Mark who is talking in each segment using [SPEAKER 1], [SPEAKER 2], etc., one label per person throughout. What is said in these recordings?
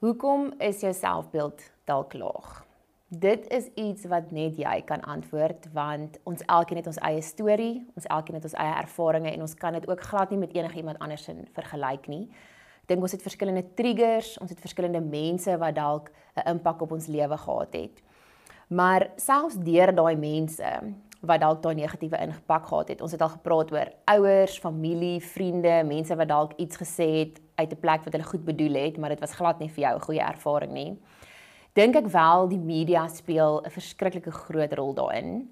[SPEAKER 1] Hoekom is jou selfbeeld dalk laag? Dit is iets wat net jy kan antwoord want ons elkeen het ons eie storie, ons elkeen het ons eie ervarings en ons kan dit ook glad nie met enigiemand anders in vergelyk nie. Ek dink ons het verskillende triggers, ons het verskillende mense wat dalk 'n impak op ons lewe gehad het. Maar selfs deur daai mense wat dalk daai negatiewe impak gehad het. Ons het al gepraat oor ouers, familie, vriende, mense wat dalk iets gesê het uit 'n plek wat hulle goed bedoel het, maar dit was glad nie vir jou 'n goeie ervaring nie dink ek wel die media speel 'n verskriklike groot rol daarin.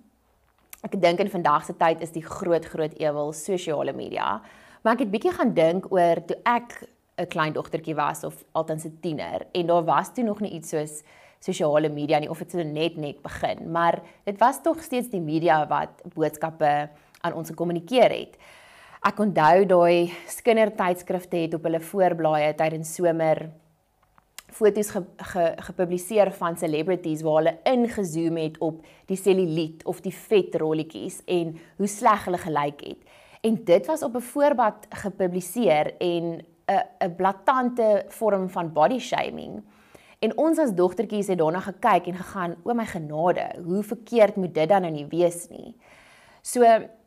[SPEAKER 1] Ek dink in vandag se tyd is die groot groot ewel sosiale media. Maar ek het bietjie gaan dink oor toe ek 'n klein dogtertjie was of altens 'n tiener en daar was toe nog nie iets soos sosiale media nie of dit so net net begin, maar dit was tog steeds die media wat boodskappe aan ons gekommunikeer het. Ek onthou daai kindertydskrifte het op hulle voorblaaie tydens somer foto's ge, ge, gepubliseer van celebrities waar hulle ingezoom het op die selluliet of die vetrolletjies en hoe sleg hulle gelyk het. En dit was op 'n voorblad gepubliseer en 'n 'n blaatante vorm van body shaming. En ons as dogtertjies het daarna gekyk en gegaan, "O my genade, hoe verkeerd moet dit dan nou nie wees nie." So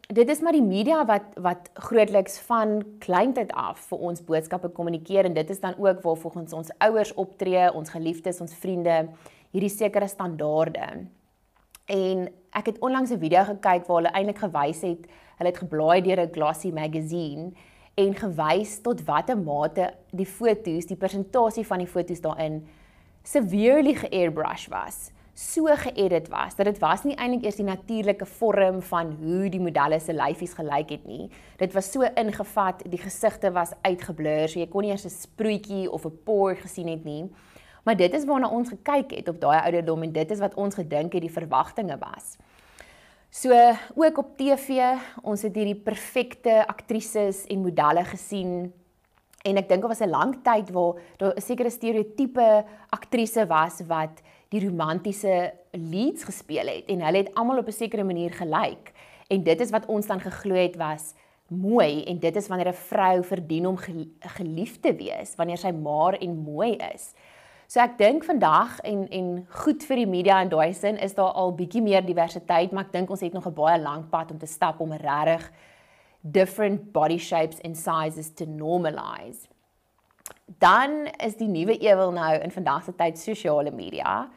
[SPEAKER 1] dit is maar die media wat wat grootliks van kleintyd af vir ons boodskappe kommunikeer en dit is dan ook waar volgens ons ouers optree, ons geliefdes, ons vriende hierdie sekere standaarde. En ek het onlangs 'n video gekyk waar hulle eintlik gewys het, hulle het geblaai deur 'n Glossy magazine en gewys tot watter mate die fotos, die persentasie van die fotos daarin severely ge-airbrush was so geëdit was dat dit was nie eintlik eers die natuurlike vorm van hoe die modelle se lyfies gelyk het nie. Dit was so ingevat, die gesigte was uitgeblur, so jy kon nie eers 'n sproetjie of 'n pore gesien het nie. Maar dit is waarna ons gekyk het op daai ouderdom en dit is wat ons gedink het die verwagtinge was. So ook op TV, ons het hierdie perfekte aktrises en modelle gesien en ek dink dit was 'n lang tyd waar daar 'n sekere stereotipe aktrise was wat die romantiese leads gespeel het en hulle het almal op 'n sekere manier gelyk en dit is wat ons dan geglo het was mooi en dit is wanneer 'n vrou verdien om geliefd te wees wanneer sy maar en mooi is. So ek dink vandag en en goed vir die media in daai sin is daar al bietjie meer diversiteit, maar ek dink ons het nog 'n baie lang pad om te stap om regtig different body shapes and sizes to normalize. Dan is die nuwe ewel nou in vandag se tyd sosiale media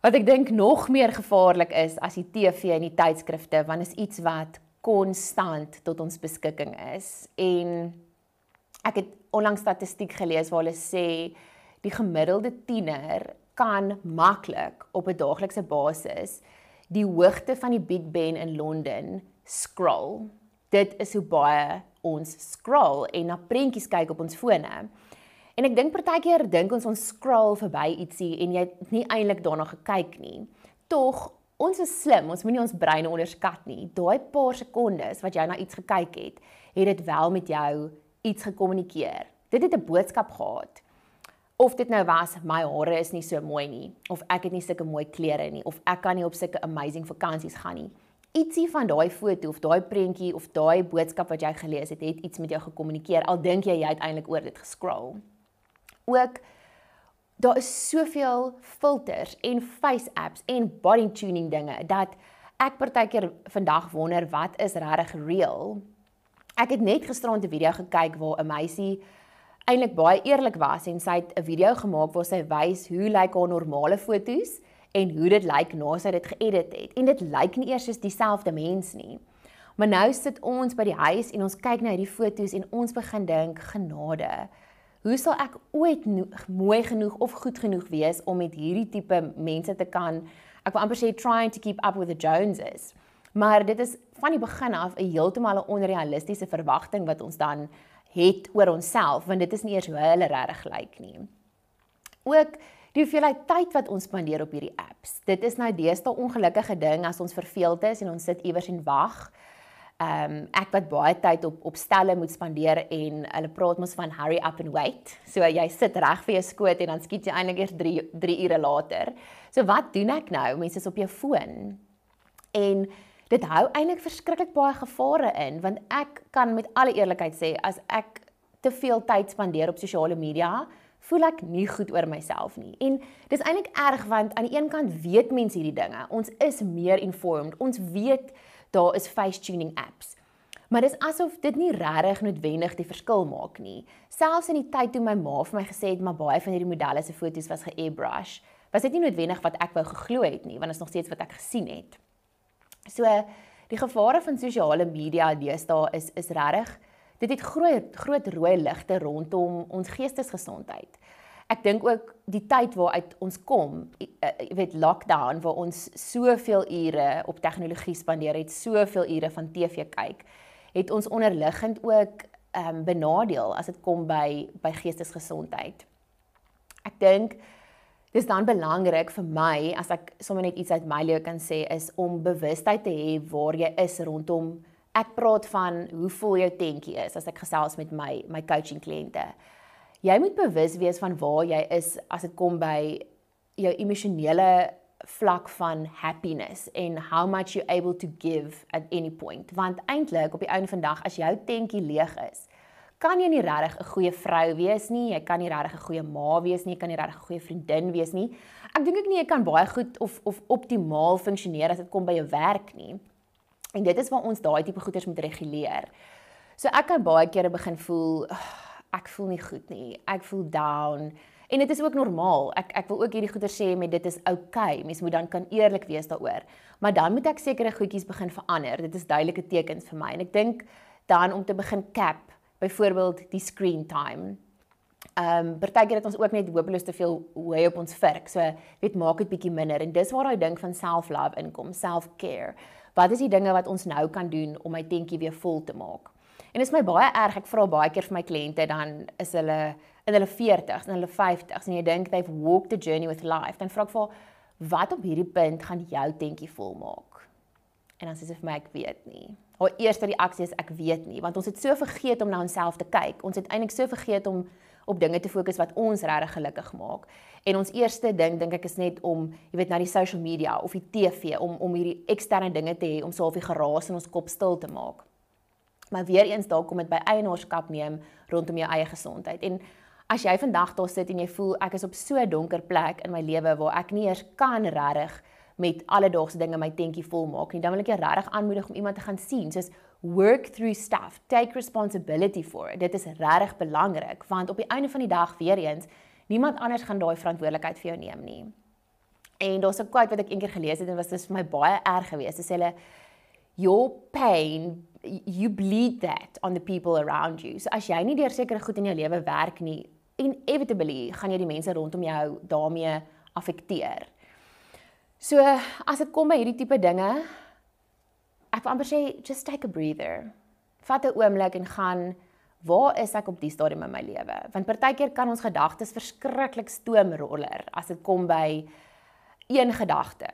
[SPEAKER 1] wat ek dink nog meer gevaarlik is as die TV en die tydskrifte want is iets wat konstant tot ons beskikking is en ek het onlangs statistiek gelees waar hulle sê die gemiddelde tiener kan maklik op 'n daaglikse basis die hoogte van die Big Ben in Londen scroll. Dit is hoe baie ons scroll en na prentjies kyk op ons fone. En ek dink partykeer dink ons ons scroll verby ietsie en jy het nie eintlik daarna gekyk nie. Tog, ons is slim, ons moenie ons breine onderskat nie. Daai paar sekondes wat jy na iets gekyk het, het dit wel met jou iets gekommunikeer. Dit het 'n boodskap gehad. Of dit nou was my hare is nie so mooi nie of ek het nie sulke mooi klere nie of ek kan nie op sulke amazing vakansies gaan nie. Ietsie van daai foto of daai prentjie of daai boodskap wat jy gelees het, het iets met jou gekommunikeer al dink jy jy het eintlik oor dit gescroll ook daar is soveel filters en face apps en body tuning dinge dat ek partykeer vandag wonder wat is regtig real. Ek het net gisterond 'n video gekyk waar 'n meisie eintlik baie eerlik was en sy het 'n video gemaak waar sy wys hoe lyk haar normale fotos en hoe dit lyk na sy dit geëdit het. En dit lyk nie eers soos dieselfde mens nie. Maar nou sit ons by die huis en ons kyk na hierdie fotos en ons begin dink genade. Hoe sal ek ooit mooi genoeg of goed genoeg wees om met hierdie tipe mense te kan ek wil amper sê trying to keep up with the Joneses. Maar dit is van die begin af 'n heeltemal 'n onrealistiese verwagting wat ons dan het oor onsself want dit is nie eers hoe hulle regtig lyk nie. Ook die hoeveelheid tyd wat ons spandeer op hierdie apps. Dit is nou deesdae ongelukkige ding as ons verveeld is en ons sit iewers en wag Ehm um, ek wat baie tyd op op stelle moet spandeer en hulle praat mos van hurry up and wait. So jy sit reg vir jou skoot en dan skiet jy eintlik eers 3 3 ure later. So wat doen ek nou? Mense is op jou foon. En dit hou eintlik verskriklik baie gevare in want ek kan met alle eerlikheid sê as ek te veel tyd spandeer op sosiale media, voel ek nie goed oor myself nie. En dis eintlik erg want aan die een kant weet mense hierdie dinge. Ons is meer informed. Ons weet daar is face tuning apps. Maar dis asof dit nie regtig noodwendig die verskil maak nie. Selfs in die tyd toe my ma vir my gesê het maar baie van hierdie modelle se foto's was ge-airbrush, was dit nie noodwendig wat ek wou geglo het nie, want dit is nog steeds wat ek gesien het. So die gevare van sosiale media deesdae is is regtig dit het groot groot rooi ligte rondom ons geestesgesondheid. Ek dink ook die tyd waaruit ons kom, jy weet lockdown waar ons soveel ure op tegnologie spandeer het, soveel ure van TV kyk, het ons onderliggend ook ehm um, benadeel as dit kom by by geestesgesondheid. Ek dink dis dan belangrik vir my as ek sommer net iets uit my lewe kan sê is om bewustheid te hê waar jy is rondom ek praat van hoe voel jou tentjie is as ek gesels met my my coaching kliënte. Jy moet bewus wees van waar jy is as dit kom by jou emosionele vlak van happiness en how much you able to give at any point. Want eintlik op die einde van dag as jou tentjie leeg is kan jy nie regtig 'n goeie vrou wees nie jy kan nie regtig 'n goeie ma wees nie jy kan nie regtig 'n goeie vriendin wees nie. Ek dink ek nie jy kan baie goed of of optimaal funksioneer as dit kom by jou werk nie. En dit is waar ons daai tipe goeders moet reguleer. So ek kan baie kere begin voel ek voel nie goed nie. Ek voel down. En dit is ook normaal. Ek ek wil ook hierdie goeders sê met dit is oukei. Okay. Mens moet dan kan eerlik wees daaroor. Maar dan moet ek sekere goedjies begin verander. Dit is duidelike tekens vir my. En ek dink dan om te begin cap, byvoorbeeld die screen time. Ehm um, partykeer het ons ook net hopeloos te veel hoe op ons virk. So weet maak dit bietjie minder en dis waar daai ding van self-love inkom, self-care wat is die dinge wat ons nou kan doen om my tentjie weer vol te maak? En dit is my baie erg, ek vra baie keer vir my kliënte dan is hulle in hulle 40s en hulle 50s en jy dink they've walked the journey with life, dan vra ek vir wat op hierdie punt gaan jou tentjie vol maak? En dan sê sy vir my ek weet nie. Haar eerste reaksie is ek weet nie, want ons het so vergeet om na onsself te kyk. Ons het eintlik so vergeet om op dinge te fokus wat ons regtig gelukkig maak. En ons eerste ding dink ek is net om, jy weet, na die social media of die TV om om hierdie eksterne dinge te hê om so 'n bietjie geraas in ons kop stil te maak. Maar weer eens daar kom dit by eienaarskap neem rondom jou eie gesondheid. En as jy vandag daar sit en jy voel ek is op so 'n donker plek in my lewe waar ek nie eers kan regtig met alledaagse dinge my tentjie vol maak nie, dan wil ek jou regtig aanmoedig om iemand te gaan sien, soos work through stuff, take responsibility for it. Dit is regtig belangrik want op die einde van die dag weer eens niemand anders gaan daai verantwoordelikheid vir jou neem nie. En daar's 'n quote wat ek eendag gelees het en was dit vir my baie erg geweest. Dit sê hulle your pain you bleed that on the people around you. So as jy nie deur sekere goed in jou lewe werk nie, inevitably gaan jy die mense rondom jou daarmee affekteer. So as dit kom by hierdie tipe dinge, ek wil amper sê just take a breather. Vat 'n oomblik en gaan waar is ek op die stadium in my lewe? Want partykeer kan ons gedagtes verskriklik stoomroller as dit kom by een gedagte.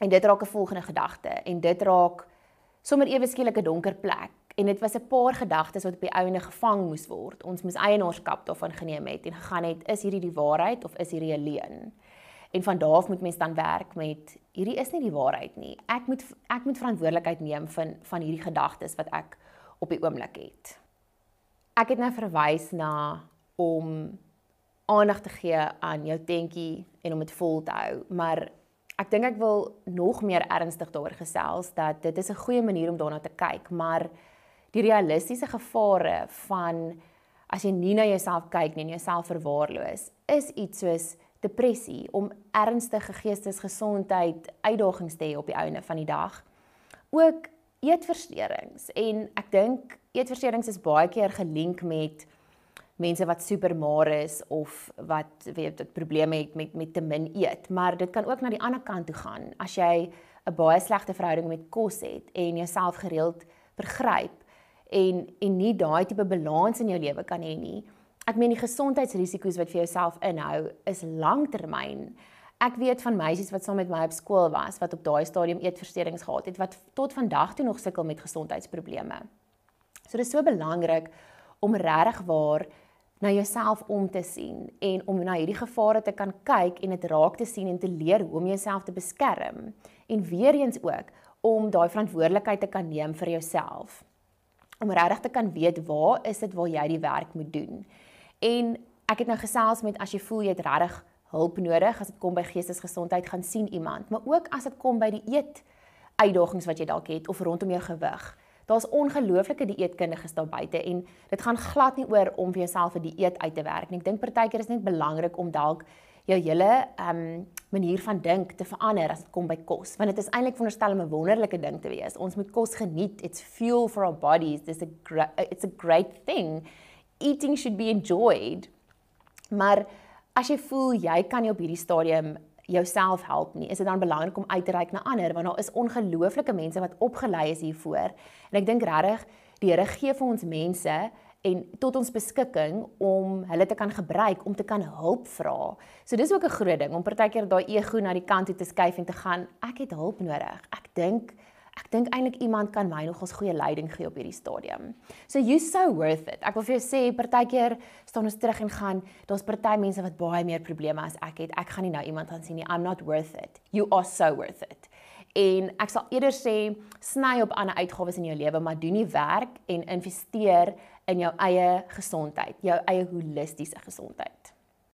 [SPEAKER 1] En dit raak 'n volgende gedagte en dit raak sommer ewe skielik 'n donker plek. En dit was 'n paar gedagtes wat op die ouene gevang moes word. Ons moes eienaarskap daarvan geneem het en gegaan het, is hierdie die waarheid of is hierdie 'n leuen? En van daar af moet mens dan werk met hierdie is nie die waarheid nie. Ek moet ek moet verantwoordelikheid neem van van hierdie gedagtes wat ek op die oomblik het. Ek het nou verwys na om aandag te gee aan jou tentjie en om dit vol te hou, maar ek dink ek wil nog meer ernstig daaroor gesels dat dit is 'n goeie manier om daarna te kyk, maar die realistiese gevare van as jy nie na jouself kyk nie en jouself verwaarloos, is iets soos depressie, om ernstige geestesgesondheid uitdagings te hê op die einde van die dag. Ook eetversteurings en ek dink eetversteurings is baie keer gelink met mense wat supermaar is of wat weet dit probleme het met met te min eet, maar dit kan ook na die ander kant toe gaan. As jy 'n baie slegte verhouding met kos het en jouself gereeld vergryp en en nie daai tipe balans in jou lewe kan hê nie, ek meen die gesondheidsrisiko's wat vir jouself inhou is langtermyn. Ek weet van meisies wat saam met my op skool was wat op daai stadium eetversteurings gehad het wat tot vandag toe nog sukkel met gesondheidsprobleme. So dit is so belangrik om regtig waar na jouself om te sien en om na hierdie gevare te kan kyk en dit raak te sien en te leer hoe om jouself te beskerm en weer eens ook om daai verantwoordelikheid te kan neem vir jouself. Om regtig te kan weet waar is dit waar jy die werk moet doen. En ek het nou gesels met as jy voel jy het regtig hulp nodig as dit kom by geestesgesondheid gaan sien iemand, maar ook as dit kom by die eet uitdagings wat jy dalk het of rondom jou gewig. Daar's ongelooflike dieetkundiges daar buite en dit gaan glad nie oor om vir jouself 'n die dieet uit te werk nie. Ek dink partykeer is dit net belangrik om dalk jou hele ehm um, manier van dink te verander as dit kom by kos, want dit is eintlik veronderstel om 'n wonderlike ding te wees. Ons moet kos geniet. It's fuel for our bodies. This a it's a great thing. Eating should be enjoyed. Maar as jy voel jy kan nie op hierdie stadium jouself help nie, is dit dan belangrik om uit te reik na ander want daar is ongelooflike mense wat opgelei is hiervoor. En ek dink regtig die Here gee vir ons mense en tot ons beskikking om hulle te kan gebruik om te kan hulp vra. So dis ook 'n groot ding om partykeer daai ego na die kant toe te skuif en te gaan, ek het hulp nodig. Ek dink ek dink eintlik iemand kan my nog ons goeie leiding gee op hierdie stadium. So you so worth it. Ek wil vir jou sê partykeer staan ons terug en gaan, daar's party mense wat baie meer probleme as ek het. Ek gaan nie nou iemand aan sien nie. I'm not worth it. You are so worth it en ek sal eerder sê sny op ander uitgawes in jou lewe, maar doen nie werk en investeer in jou eie gesondheid, jou eie holistiese gesondheid.